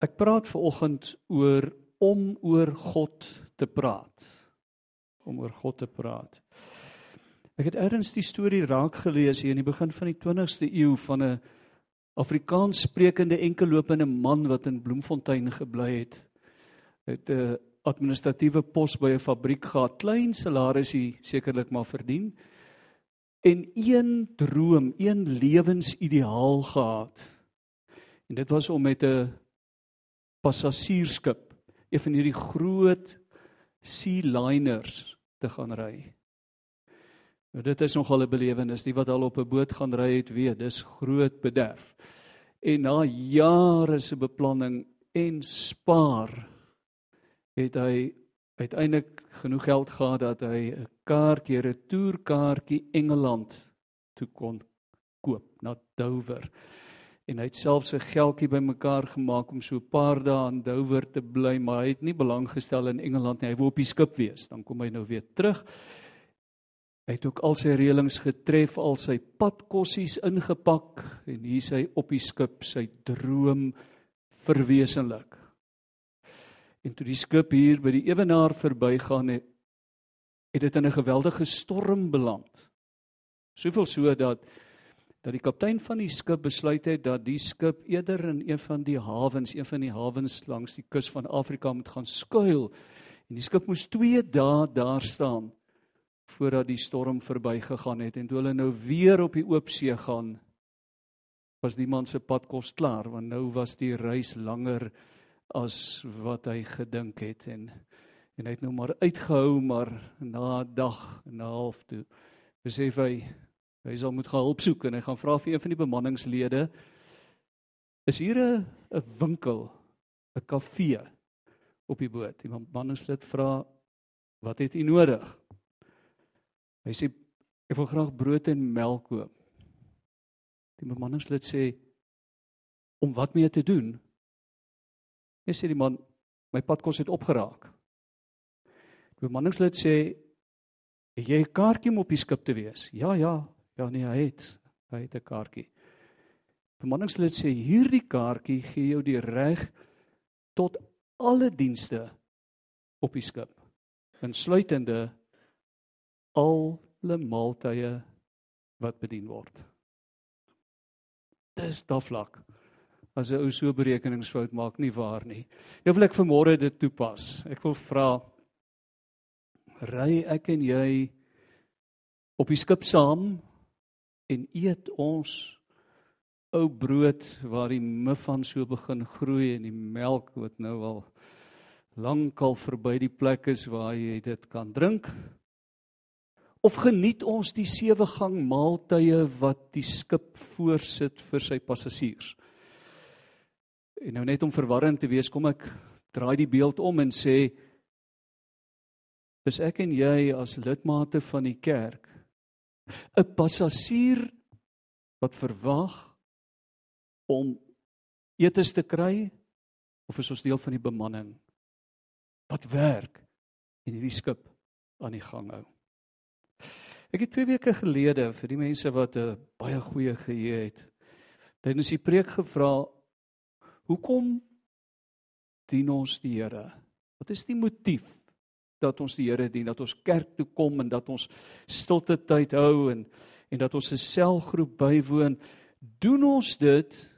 Ek praat veraloggend oor om oor God te praat. Om oor God te praat. Ek het ergens die storie raak gelees hier in die begin van die 20ste eeu van 'n Afrikaans sprekende enkellopende man wat in Bloemfontein gebly het. Het 'n administratiewe pos by 'n fabriek gehad, klein salarisie sekerlik maar verdien. En een droom, een lewensideaal gehad. En dit was om met 'n passasiersskip, een van hierdie groot sea liners te gaan ry. Nou dit is nogal 'n belewenis, die wat al op 'n boot gaan ry het weet, dis groot bederf. En na jare se beplanning en spaar het hy uiteindelik genoeg geld gehad dat hy 'n kaartjie, 'n toerkaartjie Engeland toe kon koop na Dover en hy het selfs 'n geldjie bymekaar gemaak om so 'n paar dae in Dover te bly, maar hy het nie belang gestel in Engeland nie. Hy wou op die skip wees. Dan kom hy nou weer terug. Hy het ook al sy reëlings getref, al sy padkossies ingepak en hier sy op die skip sy droom verwesenlik. En toe die skip hier by die ewenaar verbygaan het, het dit in 'n geweldige storm beland. Soveel so dat dat die kaptein van die skip besluit het dat die skip eerder in een van die hawens, een van die hawens langs die kus van Afrika moet gaan skuil. En die skip moes 2 dae daar staan voordat die storm verbygegaan het en toe hulle nou weer op die oop see gaan was die man se pad kos klaar want nou was die reis langer as wat hy gedink het en en hy het nou maar uitgehou maar na 'n dag en 'n half toe besef hy Hy sal moet gaan hulp soek en hy gaan vra vir een van die bemanningslede is hier 'n 'n winkel, 'n kafee op die boot. Die bemanningslid vra wat het u nodig? Hy sê ek wil graag brood en melk koop. Die bemanningslid sê om wat mee te doen? Hy sê die man my padkos het opgeraak. Die bemanningslid sê het jy 'n kaartjie om op die skip te wees? Ja, ja, Ja nee, hy het hy het 'n kaartjie. Bemanningslid sê hierdie kaartjie gee jou die reg tot alle dienste op die skip, insluitende alle maaltye wat bedien word. Dis daflak. As 'n ou so berekeningsfout maak nie waar nie. Nou wil ek vanmôre dit toepas. Ek wil vra ry ek en jy op die skip saam en eet ons ou brood waar die mufan so begin groei en die melk wat nou al lankal verby die plek is waar jy dit kan drink. Of geniet ons die sewe gang maaltye wat die skip voorsit vir sy passasiers? En nou net om verwarrend te wees kom ek draai die beeld om en sê is ek en jy as lidmate van die kerk 'n passasier wat verwag om etes te kry of is ons deel van die bemanning wat werk en hierdie skip aan die gang hou. Ek het 2 weke gelede vir die mense wat 'n baie goeie geheue het, tydens die preek gevra hoekom dien ons die Here? Wat is die motief dat ons die Here dien, dat ons kerk toe kom en dat ons stilte tyd hou en en dat ons 'n selgroep bywoon, doen ons dit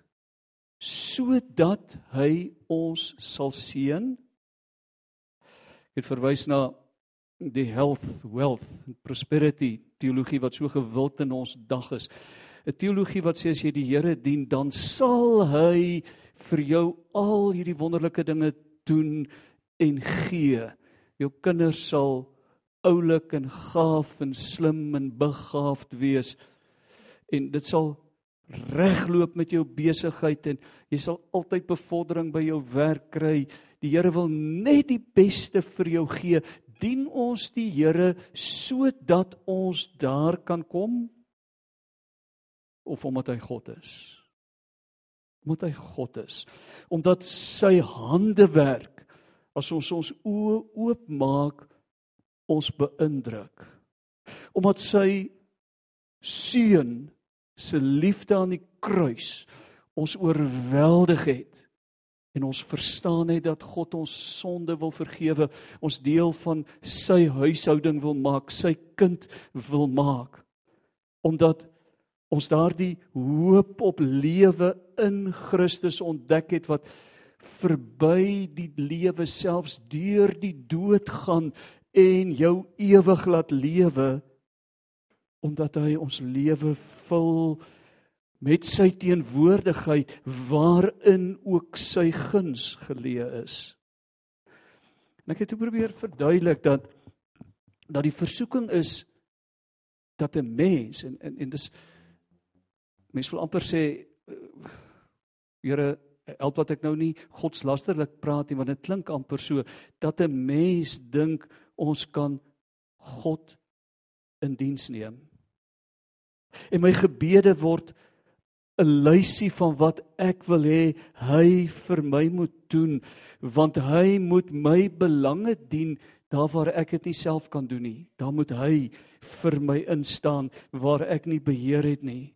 sodat hy ons sal seën. Ek het verwys na die health, wealth en prosperity teologie wat so gewild in ons dag is. 'n Teologie wat sê as jy die Here dien, dan sal hy vir jou al hierdie wonderlike dinge doen en gee jou kinders sal oulik en gaaf en slim en begaafd wees en dit sal regloop met jou besigheid en jy sal altyd bevordering by jou werk kry. Die Here wil net die beste vir jou gee. Dien ons die Here sodat ons daar kan kom of omdat hy God is? Omdat hy God is. Omdat sy hande werk as ons ons oë oopmaak ons beïndruk omdat sy seun se liefde aan die kruis ons oorweldig het en ons verstaan net dat God ons sonde wil vergewe, ons deel van sy huishouding wil maak, sy kind wil maak. Omdat ons daardie hoop op lewe in Christus ontdek het wat verby die lewe selfs deur die dood gaan en jou ewig laat lewe omdat hy ons lewe vul met sy teenwoordigheid waarin ook sy guns geleë is. En ek het probeer verduidelik dat dat die versoeking is dat 'n mens en en en dis mens wil amper sê Here help wat ek nou nie godslasterlik praat nie want dit klink amper so dat 'n mens dink ons kan God in diens neem. En my gebede word 'n lysie van wat ek wil hê hy vir my moet doen want hy moet my belange dien daar waar ek dit nie self kan doen nie daar moet hy vir my instaan waar ek nie beheer het nie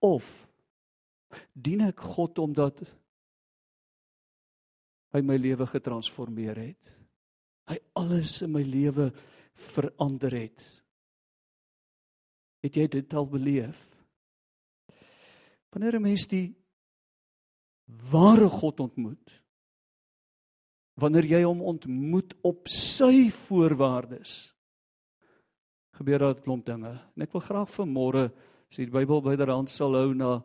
of dien ek God omdat hy my lewe getransformeer het. Hy alles in my lewe verander het. Het jy dit al beleef? Wanneer 'n mens die ware God ontmoet, wanneer jy hom ontmoet op sy voorwaardes, gebeur daar 'n klomp dinge. En ek wil graag vanmôre as jy die Bybel byderhand sal hou na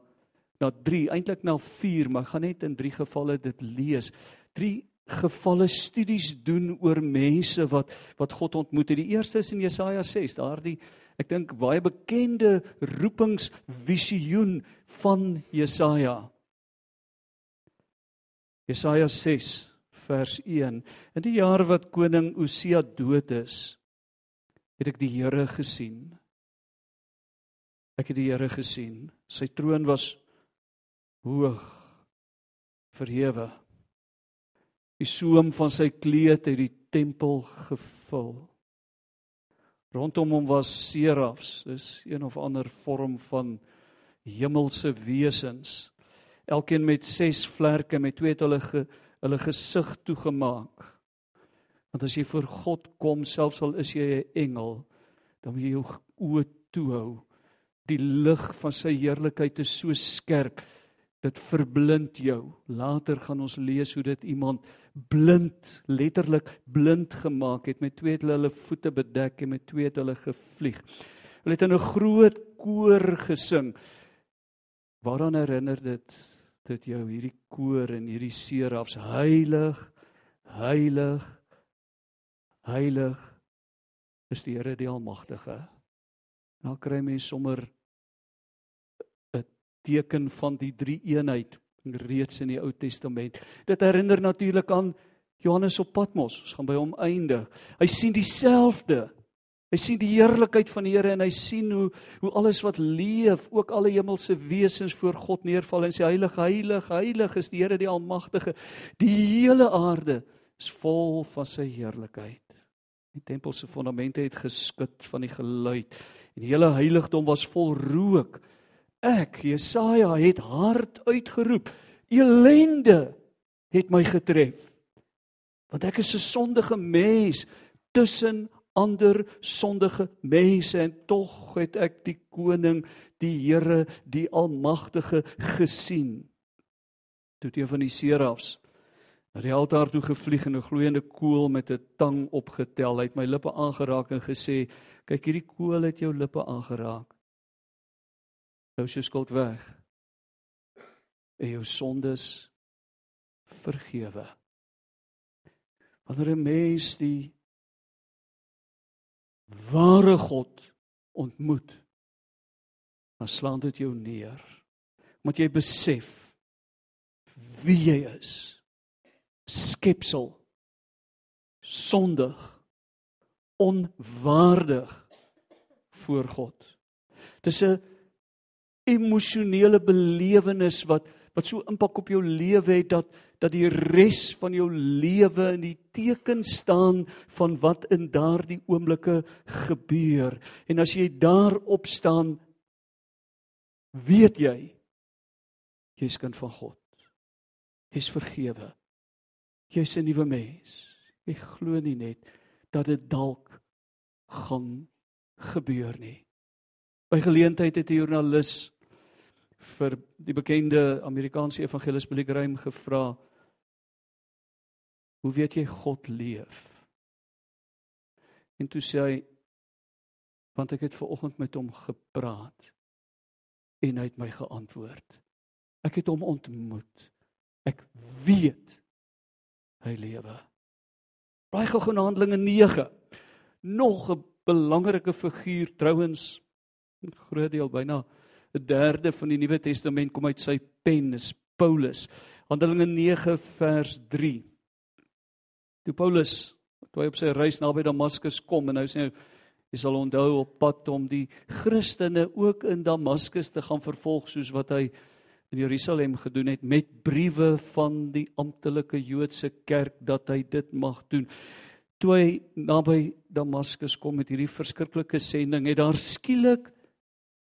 na 3, eintlik na 4, maar gaan net in 3 gevalle dit lees. 3 gevalle studies doen oor mense wat wat God ontmoet het. Die eerste is in Jesaja 6, daardie ek dink baie bekende roepingsvisioen van Jesaja. Jesaja 6 vers 1. In die jaar wat koning Osia dood is, het ek die Here gesien. Ek het die Here gesien. Sy troon was hoog verhewe. Die soem van sy kleed het die tempel gevul. Rondom hom was serafs, dis een of ander vorm van hemelse wesens. Elkeen met 6 vlerke met twee het hulle ge, hulle gesig toegemaak. Want as jy voor God kom, selfs al is jy 'n engel, dan moet jy jou oë toehou. Die lig van sy heerlikheid is so skerp dit verblind jou. Later gaan ons lees hoe dit iemand blind, letterlik blind gemaak het met twee het hulle voete bedek en met twee het hulle gevlieg. Hulle het in 'n groot koor gesing. Waaraan herinner dit dit jou hierdie koor en hierdie serafs heilig, heilig, heilig is die Here die Almagtige. Nou kry mens sommer teken van die drie eenheid reeds in die Ou Testament. Dit herinner natuurlik aan Johannes op Patmos. Ons gaan by hom eindig. Hy sien dieselfde. Hy sien die heerlikheid van die Here en hy sien hoe hoe alles wat leef, ook alle hemelse wesens voor God neerval en sê heilig, heilig, heilig is die Here die Almagtige. Die hele aarde is vol van sy heerlikheid. Die tempel se fondamente het geskud van die geluid en die hele heiligdom was vol rook. Ek, Jesaja, het hard uitgeroep. Elende het my getref. Want ek is 'n sondige mens tussen ander sondige mense en tog het ek die koning, die Here, die Almagtige gesien. Toe een van die serafs na die altaar toe gevlieg en 'n gloeiende kool met 'n tang opgetel, hy het my lippe aangeraak en gesê: "Kyk, hierdie kool het jou lippe aangeraak." Nou is jou skuld weg. En jou sondes vergewe. Wanneer 'n mens die ware God ontmoet, dan slaan dit jou neer. Moet jy besef wie jy is. Skepsel. Sondig. Onwaardig voor God. Dis 'n emosionele belewenis wat wat so impak op jou lewe het dat dat die res van jou lewe in die teken staan van wat in daardie oomblikke gebeur. En as jy daarop staan, weet jy jy's kind van God. Jy's vergewe. Jy's 'n nuwe mens. Jy glo nie net dat dit dalk gaan gebeur nie. By geleentheid het 'n joernalis vir die bekende Amerikaanse evangelis Billy Graham gevra: "Hoe weet jy God leef?" En toe sê hy: "Want ek het ver oggend met hom gepraat en hy het my geantwoord. Ek het hom ontmoet. Ek weet hy lewe." Baie gou-gou na Handelinge 9. Nog 'n belangrike figuur trouens groot deel byna 'n derde van die Nuwe Testament kom uit sy pen is Paulus. Handelinge 9 vers 3. Toe Paulus toe hy op sy reis naby Damaskus kom en nou sê hy jy sal onthou op pad om die Christene ook in Damaskus te gaan vervolg soos wat hy in Jerusalem gedoen het met briewe van die amptelike Joodse kerk dat hy dit mag doen. Toe hy naby Damaskus kom met hierdie verskriklike sending, het daar skielik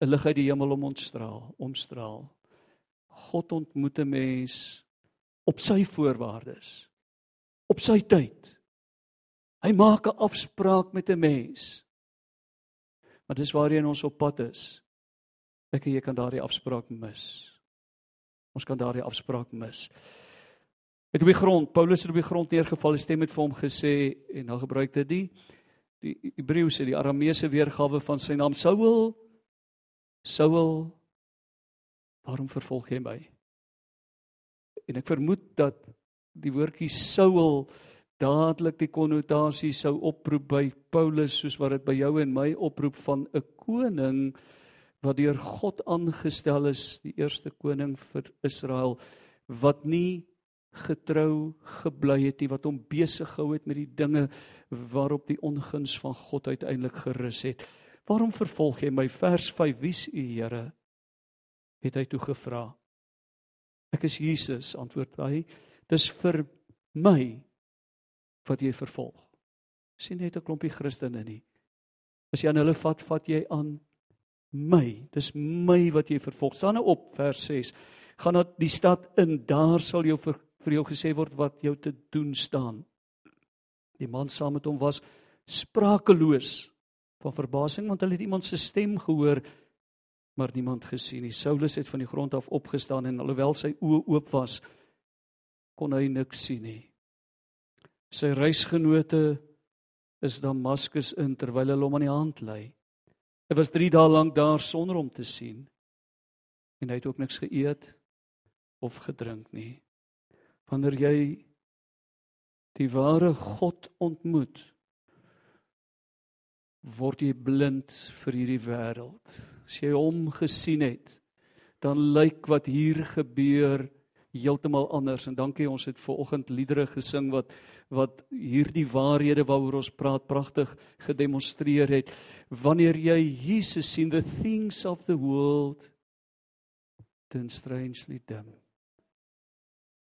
'n lig uit die hemel om ontstraal, omstraal. God ontmoet 'n mens op sy voorwaardes, op sy tyd. Hy maak 'n afspraak met 'n mens. Maar dis waarheen ons op pad is. Ek en jy kan daardie afspraak mis. Ons kan daardie afspraak mis. Het op die grond, Paulus het op die grond neergeval, die stem het vir hom gesê en dan gebruik dit die die Hebreëse, die Arameese weergawe van sy naam Saul Saul, waarom vervolg jy my? En ek vermoed dat die woordjie Saul dadelik die konnotasie sou oproep by Paulus soos wat dit by jou en my oproep van 'n koning wat deur God aangestel is, die eerste koning vir Israel wat nie getrou gebly het nie wat hom besig gehou het met die dinge waarop die onguns van God uiteindelik gerus het. Waarom vervolg jy my? Vers 5: Wie's u Here? Het hy toe gevra. Ek is Jesus, antwoord hy. Dis vir my wat jy vervolg. Sien net 'n klompie Christene nie. As jy aan hulle vat, vat jy aan my. Dis my wat jy vervolg. Staan nou op vers 6. Gaan na die stad in, daar sal jou vir, vir jou gesê word wat jou te doen staan. Die man saam met hom was sprakeloos van verbasing want hulle het iemand se stem gehoor maar niemand gesien nie. Saulus het van die grond af opgestaan en alhoewel sy oë oop was kon hy niks sien nie. Sy reisgenote is Damaskus in terwyl hulle hom aan die hand lei. Hy was 3 dae lank daar sonder om te sien en hy het ook niks geëet of gedrink nie. Wanneer jy die ware God ontmoet, word jy blind vir hierdie wêreld. As jy hom gesien het, dan lyk wat hier gebeur heeltemal anders. En dankie ons het ver oggend liedere gesing wat wat hierdie waarhede waaroor ons praat pragtig gedemonstreer het. Wanneer jy Jesus sien the things of the world turn strangely dim.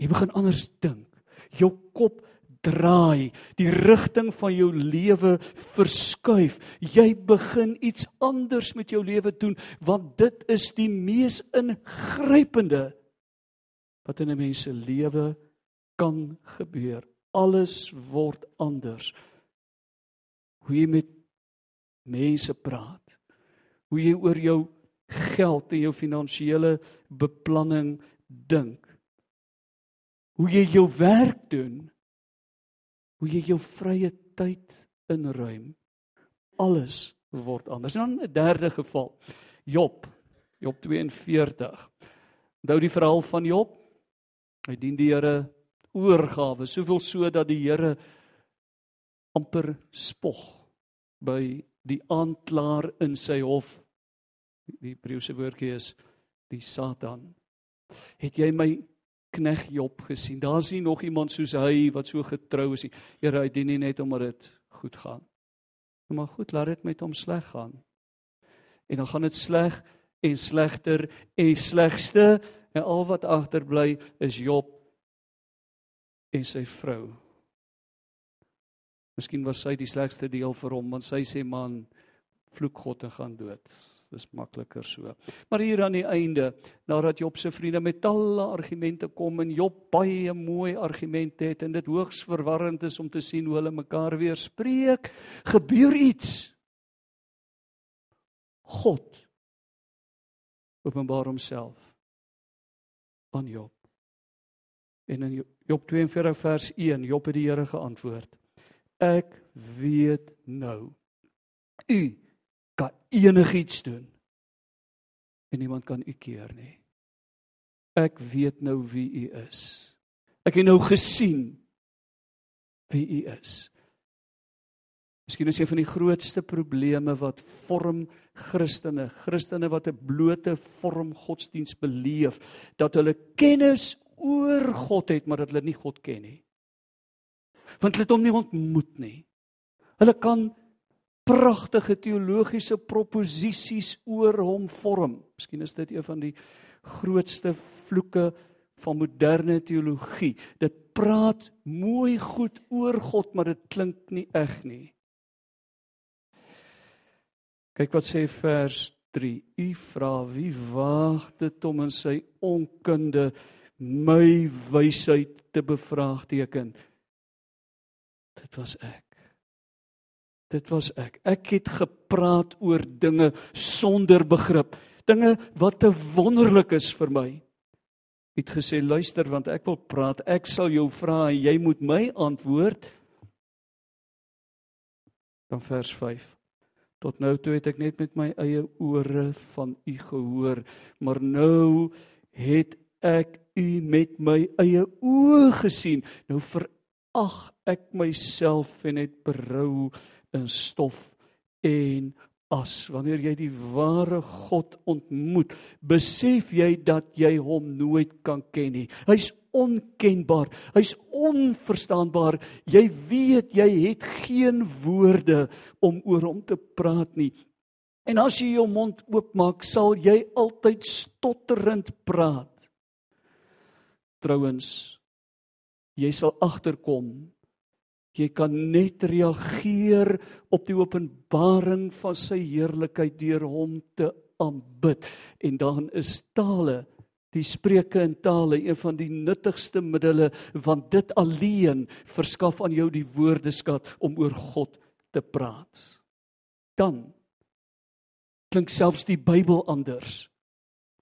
Jy begin anders dink. Jou kop draai, die rigting van jou lewe verskuif. Jy begin iets anders met jou lewe doen want dit is die mees ingrypende wat in 'n mens se lewe kan gebeur. Alles word anders. Hoe jy met mense praat. Hoe jy oor jou geld en jou finansiële beplanning dink. Hoe jy jou werk doen hoe jy jou vrye tyd inruim. Alles word anders. En dan 'n derde geval. Job. Job 42. Onthou die verhaal van Job? Hy dien die Here oorgawe, soveel so dat die Here amper spog by die aanklaer in sy hof. Die Hebreëse woordjie is die Satan. Het jy my knegg Job gesien. Daar's nie nog iemand soos hy wat so getrou is nie. Here, hy dien nie net omdat dit goed gaan. Maar goed, laat dit met hom sleg gaan. En dan gaan dit sleg en slegter en slegste en al wat agterbly is Job en sy vrou. Miskien was sy die slegste deel vir hom want sy sê man vloek God en gaan dood. Dis makliker so. Maar hier aan die einde, nadat Job se vriende met talle argumente kom en Job baie mooi argumente het en dit hoogs verwarrend is om te sien hoe hulle mekaar weerspreek, gebeur iets. God openbaar homself aan Job. En in Job 42 vers 1, Job het die Here geantwoord: Ek weet nou. U kan enigiets doen. En niemand kan u keer nie. Ek weet nou wie u is. Ek het nou gesien wie u is. Miskien is een van die grootste probleme wat vorm Christene, Christene wat 'n blote vorm godsdiens beleef, dat hulle kennis oor God het, maar dat hulle nie God ken nie. Want hulle het hom nie ontmoet nie. Hulle kan pragtige teologiese proposisies oor hom vorm. Miskien is dit een van die grootste vloeke van moderne teologie. Dit praat mooi goed oor God, maar dit klink nie eg nie. Kyk wat sê vers 3. U vra wie waag dit om in sy onkunde my wysheid te bevraagteken? Dit was ek. Dit was ek. Ek het gepraat oor dinge sonder begrip. Dinge wat te wonderlik is vir my. Het gesê luister want ek wil praat. Ek sal jou vra en jy moet my antwoord. Dan vers 5. Tot nou toe het ek net met my eie ore van u gehoor, maar nou het ek u met my eie oë gesien. Nou verag ek myself en het berou in stof en as wanneer jy die ware God ontmoet, besef jy dat jy hom nooit kan ken nie. Hy's onkenbaar. Hy's onverstaanbaar. Jy weet jy het geen woorde om oor hom te praat nie. En as jy jou mond oopmaak, sal jy altyd stotterend praat. Trouwens, jy sal agterkom Jy kan net reageer op die openbaring van sy heerlikheid deur hom te aanbid. En dan is tale, die spreuke in tale een van die nuttigste middele want dit alleen verskaf aan jou die woordeskat om oor God te praat. Dan klink selfs die Bybel anders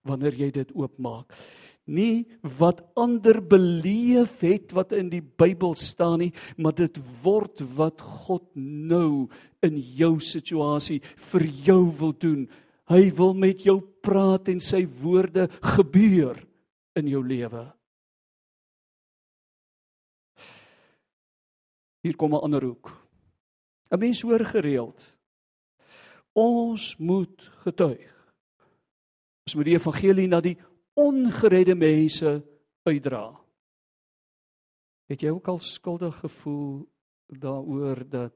wanneer jy dit oopmaak nie wat ander beleef het wat in die Bybel staan nie, maar dit word wat God nou in jou situasie vir jou wil doen. Hy wil met jou praat en sy woorde gebeur in jou lewe. Hier kom 'n ander hoek. 'n Mens hoor gereeld ons moet getuig. Ons moet die evangelie na die ongeredde mense uitdra. Het jy ook al skuldig gevoel daaroor dat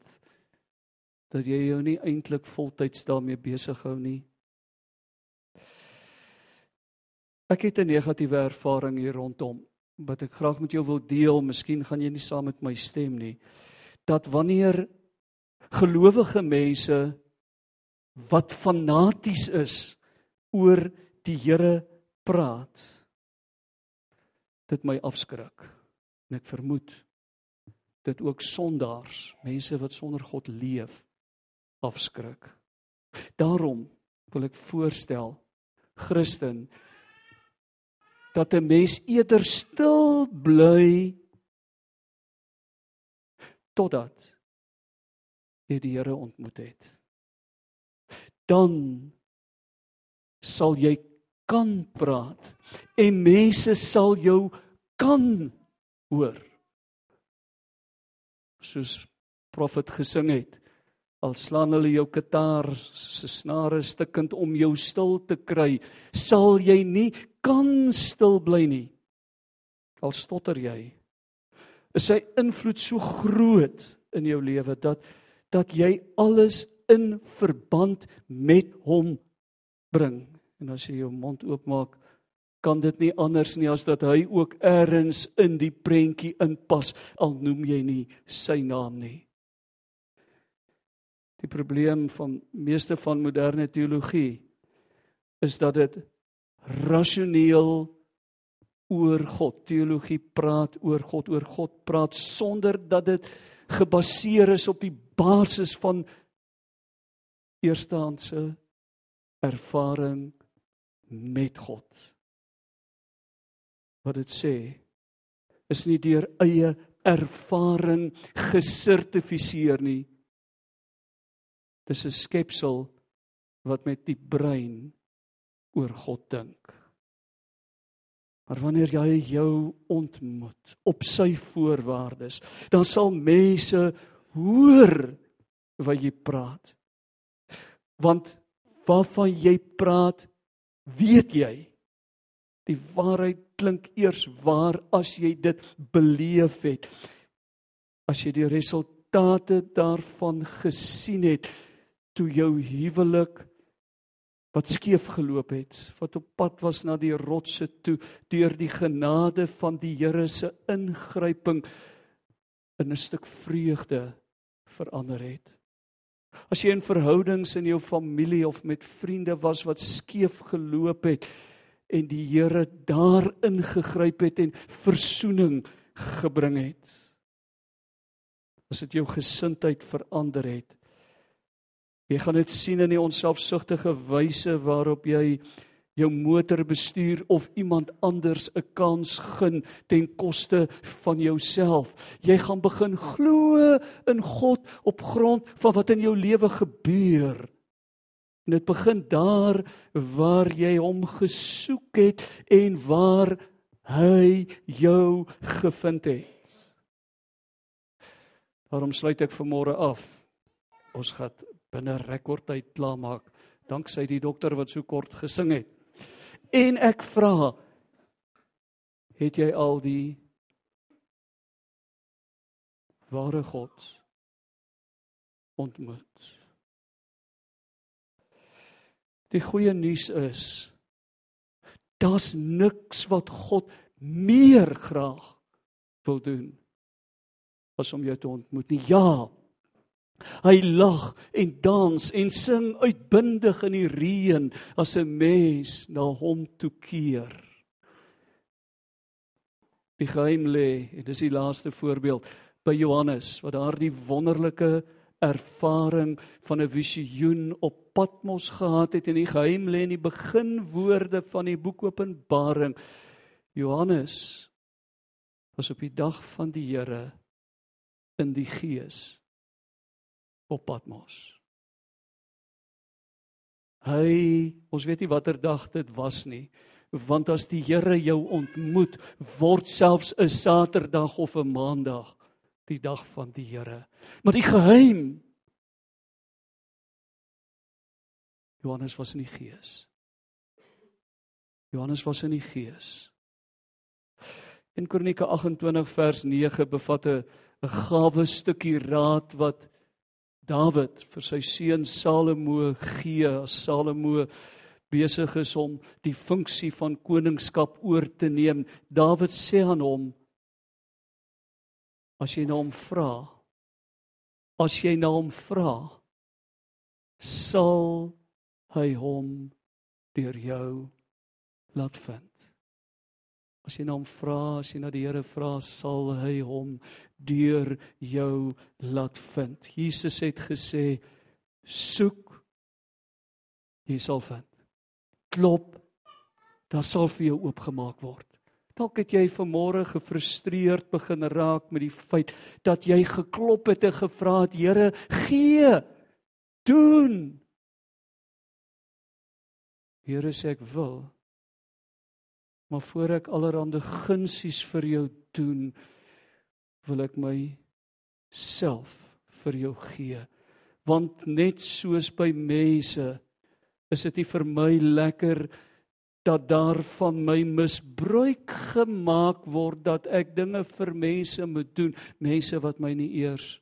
dat jy jou nie eintlik voltyds daarmee besig hou nie? Ek het 'n negatiewe ervaring hier rondom wat ek graag met jou wil deel. Miskien gaan jy nie saam met my stem nie. Dat wanneer gelowige mense wat fanaties is oor die Here praat. Dit my afskrik. En ek vermoed dit ook sondaars mense wat sonder God leef afskrik. Daarom wil ek voorstel Christen dat 'n mens eerder stil bly totdat jy die Here ontmoet het. Dan sal jy kan praat en mense sal jou kan hoor. Soos profet gesing het, al slaan hulle jou kitaar se snare stikkend om jou stil te kry, sal jy nie kan stil bly nie. Al stotter jy. Is sy invloed so groot in jou lewe dat dat jy alles in verband met hom bring En as jy jou mond oopmaak, kan dit nie anders nie as dat hy ook eers in die prentjie inpas al noem jy nie sy naam nie. Die probleem van meeste van moderne teologie is dat dit rasioneel oor God, teologie praat oor God, oor God praat sonder dat dit gebaseer is op die basis van eerstehandse ervaring met God. Wat dit sê is nie deur eie ervaring gesertifiseer nie. Dis 'n skepsel wat met die brein oor God dink. Maar wanneer jy jou ontmoet op sy voorwaardes, dan sal mense hoor wat jy praat. Want waarvan jy praat, weet jy. Die waarheid klink eers waar as jy dit beleef het. As jy die resultate daarvan gesien het toe jou huwelik wat skeef geloop het, wat op pad was na die rotse toe deur die genade van die Here se ingryping in 'n stuk vreugde verander het. As jy in verhoudings in jou familie of met vriende was wat skeef geloop het en die Here daarin gegryp het en verzoening gebring het. As dit jou gesindheid verander het, Jy gaan dit sien in die onselfsugtige wyse waarop jy jou motor bestuur of iemand anders 'n kans gun ten koste van jouself. Jy gaan begin glo in God op grond van wat in jou lewe gebeur. En dit begin daar waar jy hom gesoek het en waar hy jou gevind het. Daarom sluit ek vanmôre af. Ons gaan binne rekordtyd klaarmaak danksy die dokter wat so kort gesing het. En ek vra het jy al die ware God ontmoet? Die goeie nuus is daar's niks wat God meer graag wil doen as om jou te ontmoet nie. Ja, Hy lag en dans en sing uitbundig in die reën as 'n mens na hom toe keer. Die geheim lê, dit is die laaste voorbeeld by Johannes wat daardie wonderlike ervaring van 'n visioen op Patmos gehad het en die geheim lê in die beginwoorde van die boek Openbaring. Johannes was op die dag van die Here in die gees op Patmos. Hy, ons weet nie watter dag dit was nie, want as die Here jou ontmoet, word selfs 'n Saterdag of 'n Maandag die dag van die Here. Maar die geheim Johannes was in die gees. Johannes was in die gees. In Kronieke 28 vers 9 bevat 'n 'n gawe stukkie raad wat Dawid vir sy seun Salomo gee as Salomo besig is om die funksie van koningskap oor te neem. Dawid sê aan hom as jy na hom vra as jy na hom vra sal hy hom deur jou laat vind. As jy na hom vra, as jy na die Here vra, sal hy hom deur jou laat vind. Jesus het gesê: "Soek, jy sal vind. Klop, daar sal vir jou oopgemaak word." Dalk het jy vanmôre gefrustreerd begin raak met die feit dat jy geklop het en gevra het: "Here, gee, doen." Here sê ek wil Maar voor ek allerhande gunsies vir jou doen, wil ek my self vir jou gee. Want net soos by mense is dit nie vir my lekker dat daar van my misbruik gemaak word dat ek dinge vir mense moet doen, mense wat my nie eers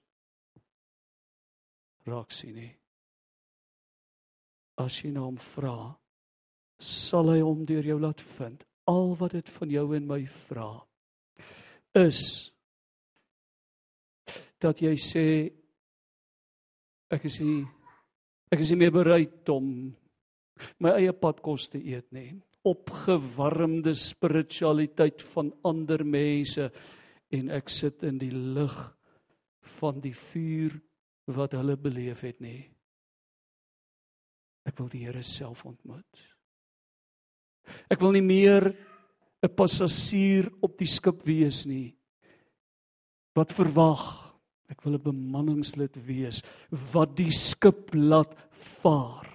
raak sien nie. As jy na hom vra, sal hy hom deur jou laat vind al wat dit van jou en my vra is dat jy sê ek is nie ek is nie meer bereid om my eie padkos te eet nie. Opgewarmde spiritualiteit van ander mense en ek sit in die lig van die vuur wat hulle beleef het nie. Ek wil die Here self ontmoet. Ek wil nie meer 'n passasier op die skip wees nie. Wat verwag? Ek wil 'n bemanningslid wees wat die skip laat vaar.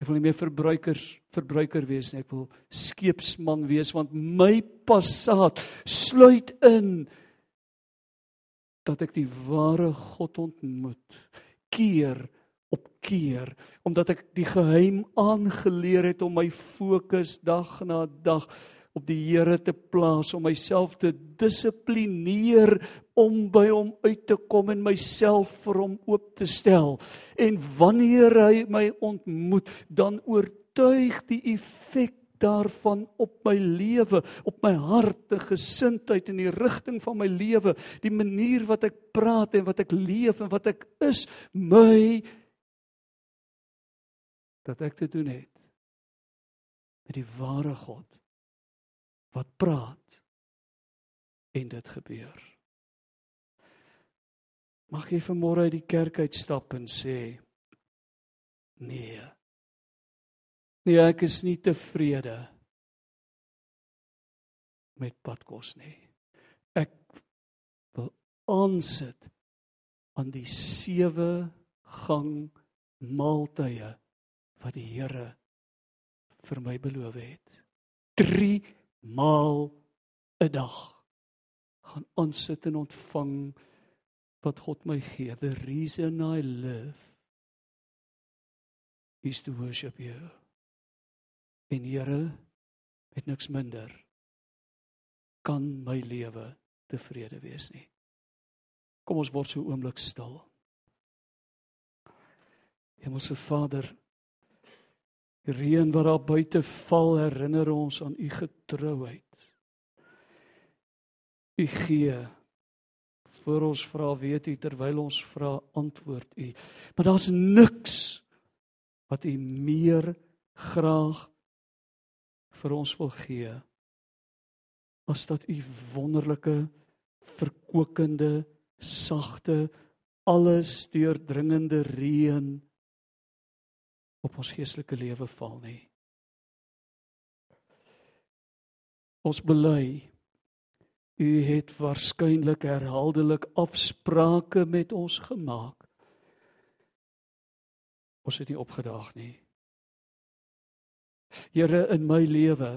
Ek wil nie meer verbruikers verbruiker wees nie. Ek wil skeepsman wees want my passaat sluit in dat ek die ware God ontmoet keer keer omdat ek die geheim aangeleer het om my fokus dag na dag op die Here te plaas om myself te dissiplineer om by hom uit te kom en myself vir hom oop te stel. En wanneer hy my ontmoet dan oortuig die effek daarvan op my lewe, op my hart en gesindheid en die rigting van my lewe, die manier wat ek praat en wat ek leef en wat ek is, my dat ek te doen het met die ware God wat praat en dit gebeur. Mag jy vanmôre uit die kerk uitstap en sê nee. Nee, ek is nie tevrede met padkos nie. Ek wil aansit aan die sewe gang maaltye wat die Here vir my beloof het. 3 maal 'n dag gaan aansit en ontvang wat God my gee. The reason I live is to worship you. En Here, met niks minder kan my lewe tevrede wees nie. Kom ons word so oomblik stil. Hemelse Vader, Die reën wat daar buite val herinner ons aan u getrouheid. U gee voor ons vra weet u terwyl ons vra antwoord u. Maar daar's niks wat u meer graag vir ons wil gee as dat u wonderlike verkokende sagte alles deurdringende reën op ons geestelike lewe val nie. Ons bely u het waarskynlik herhaaldelik afsprake met ons gemaak. Ons het nie opgedaag nie. Here in my lewe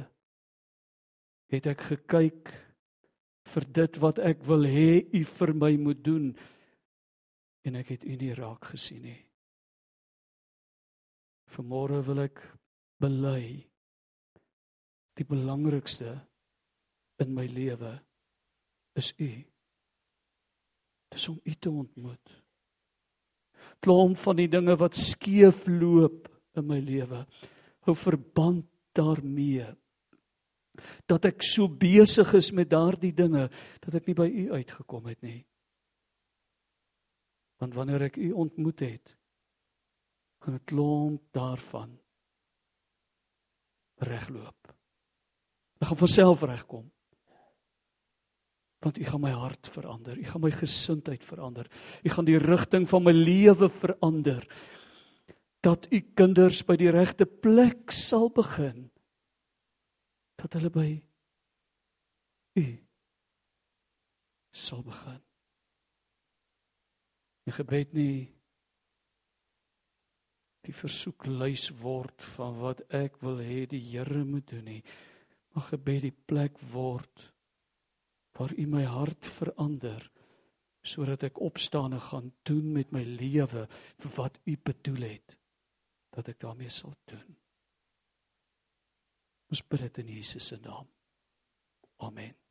het ek gekyk vir dit wat ek wil hê u vir my moet doen en ek het u nie raak gesien nie. Vanmôre wil ek bely die belangrikste in my lewe is u. Dis om u te ontmoet. Klomp van die dinge wat skeef loop in my lewe, hou verband daarmee dat ek so besig is met daardie dinge dat ek nie by u uitgekom het nie. Want wanneer ek u ontmoet het, gaan 'n klomp daarvan regloop. Ek gaan van self regkom. Want u gaan my hart verander, u gaan my gesindheid verander. U gaan die rigting van my lewe verander. Dat u kinders by die regte plek sal begin. Dat hulle by u sal begin. Die gebed nie die versoek luis word van wat ek wil hê die Here moet doen nie. Mag gebed die plek word waar U my hart verander sodat ek opstaan en gaan doen met my lewe wat U bedoel het dat ek daarmee sal doen. Ons bid dit in Jesus se naam. Amen.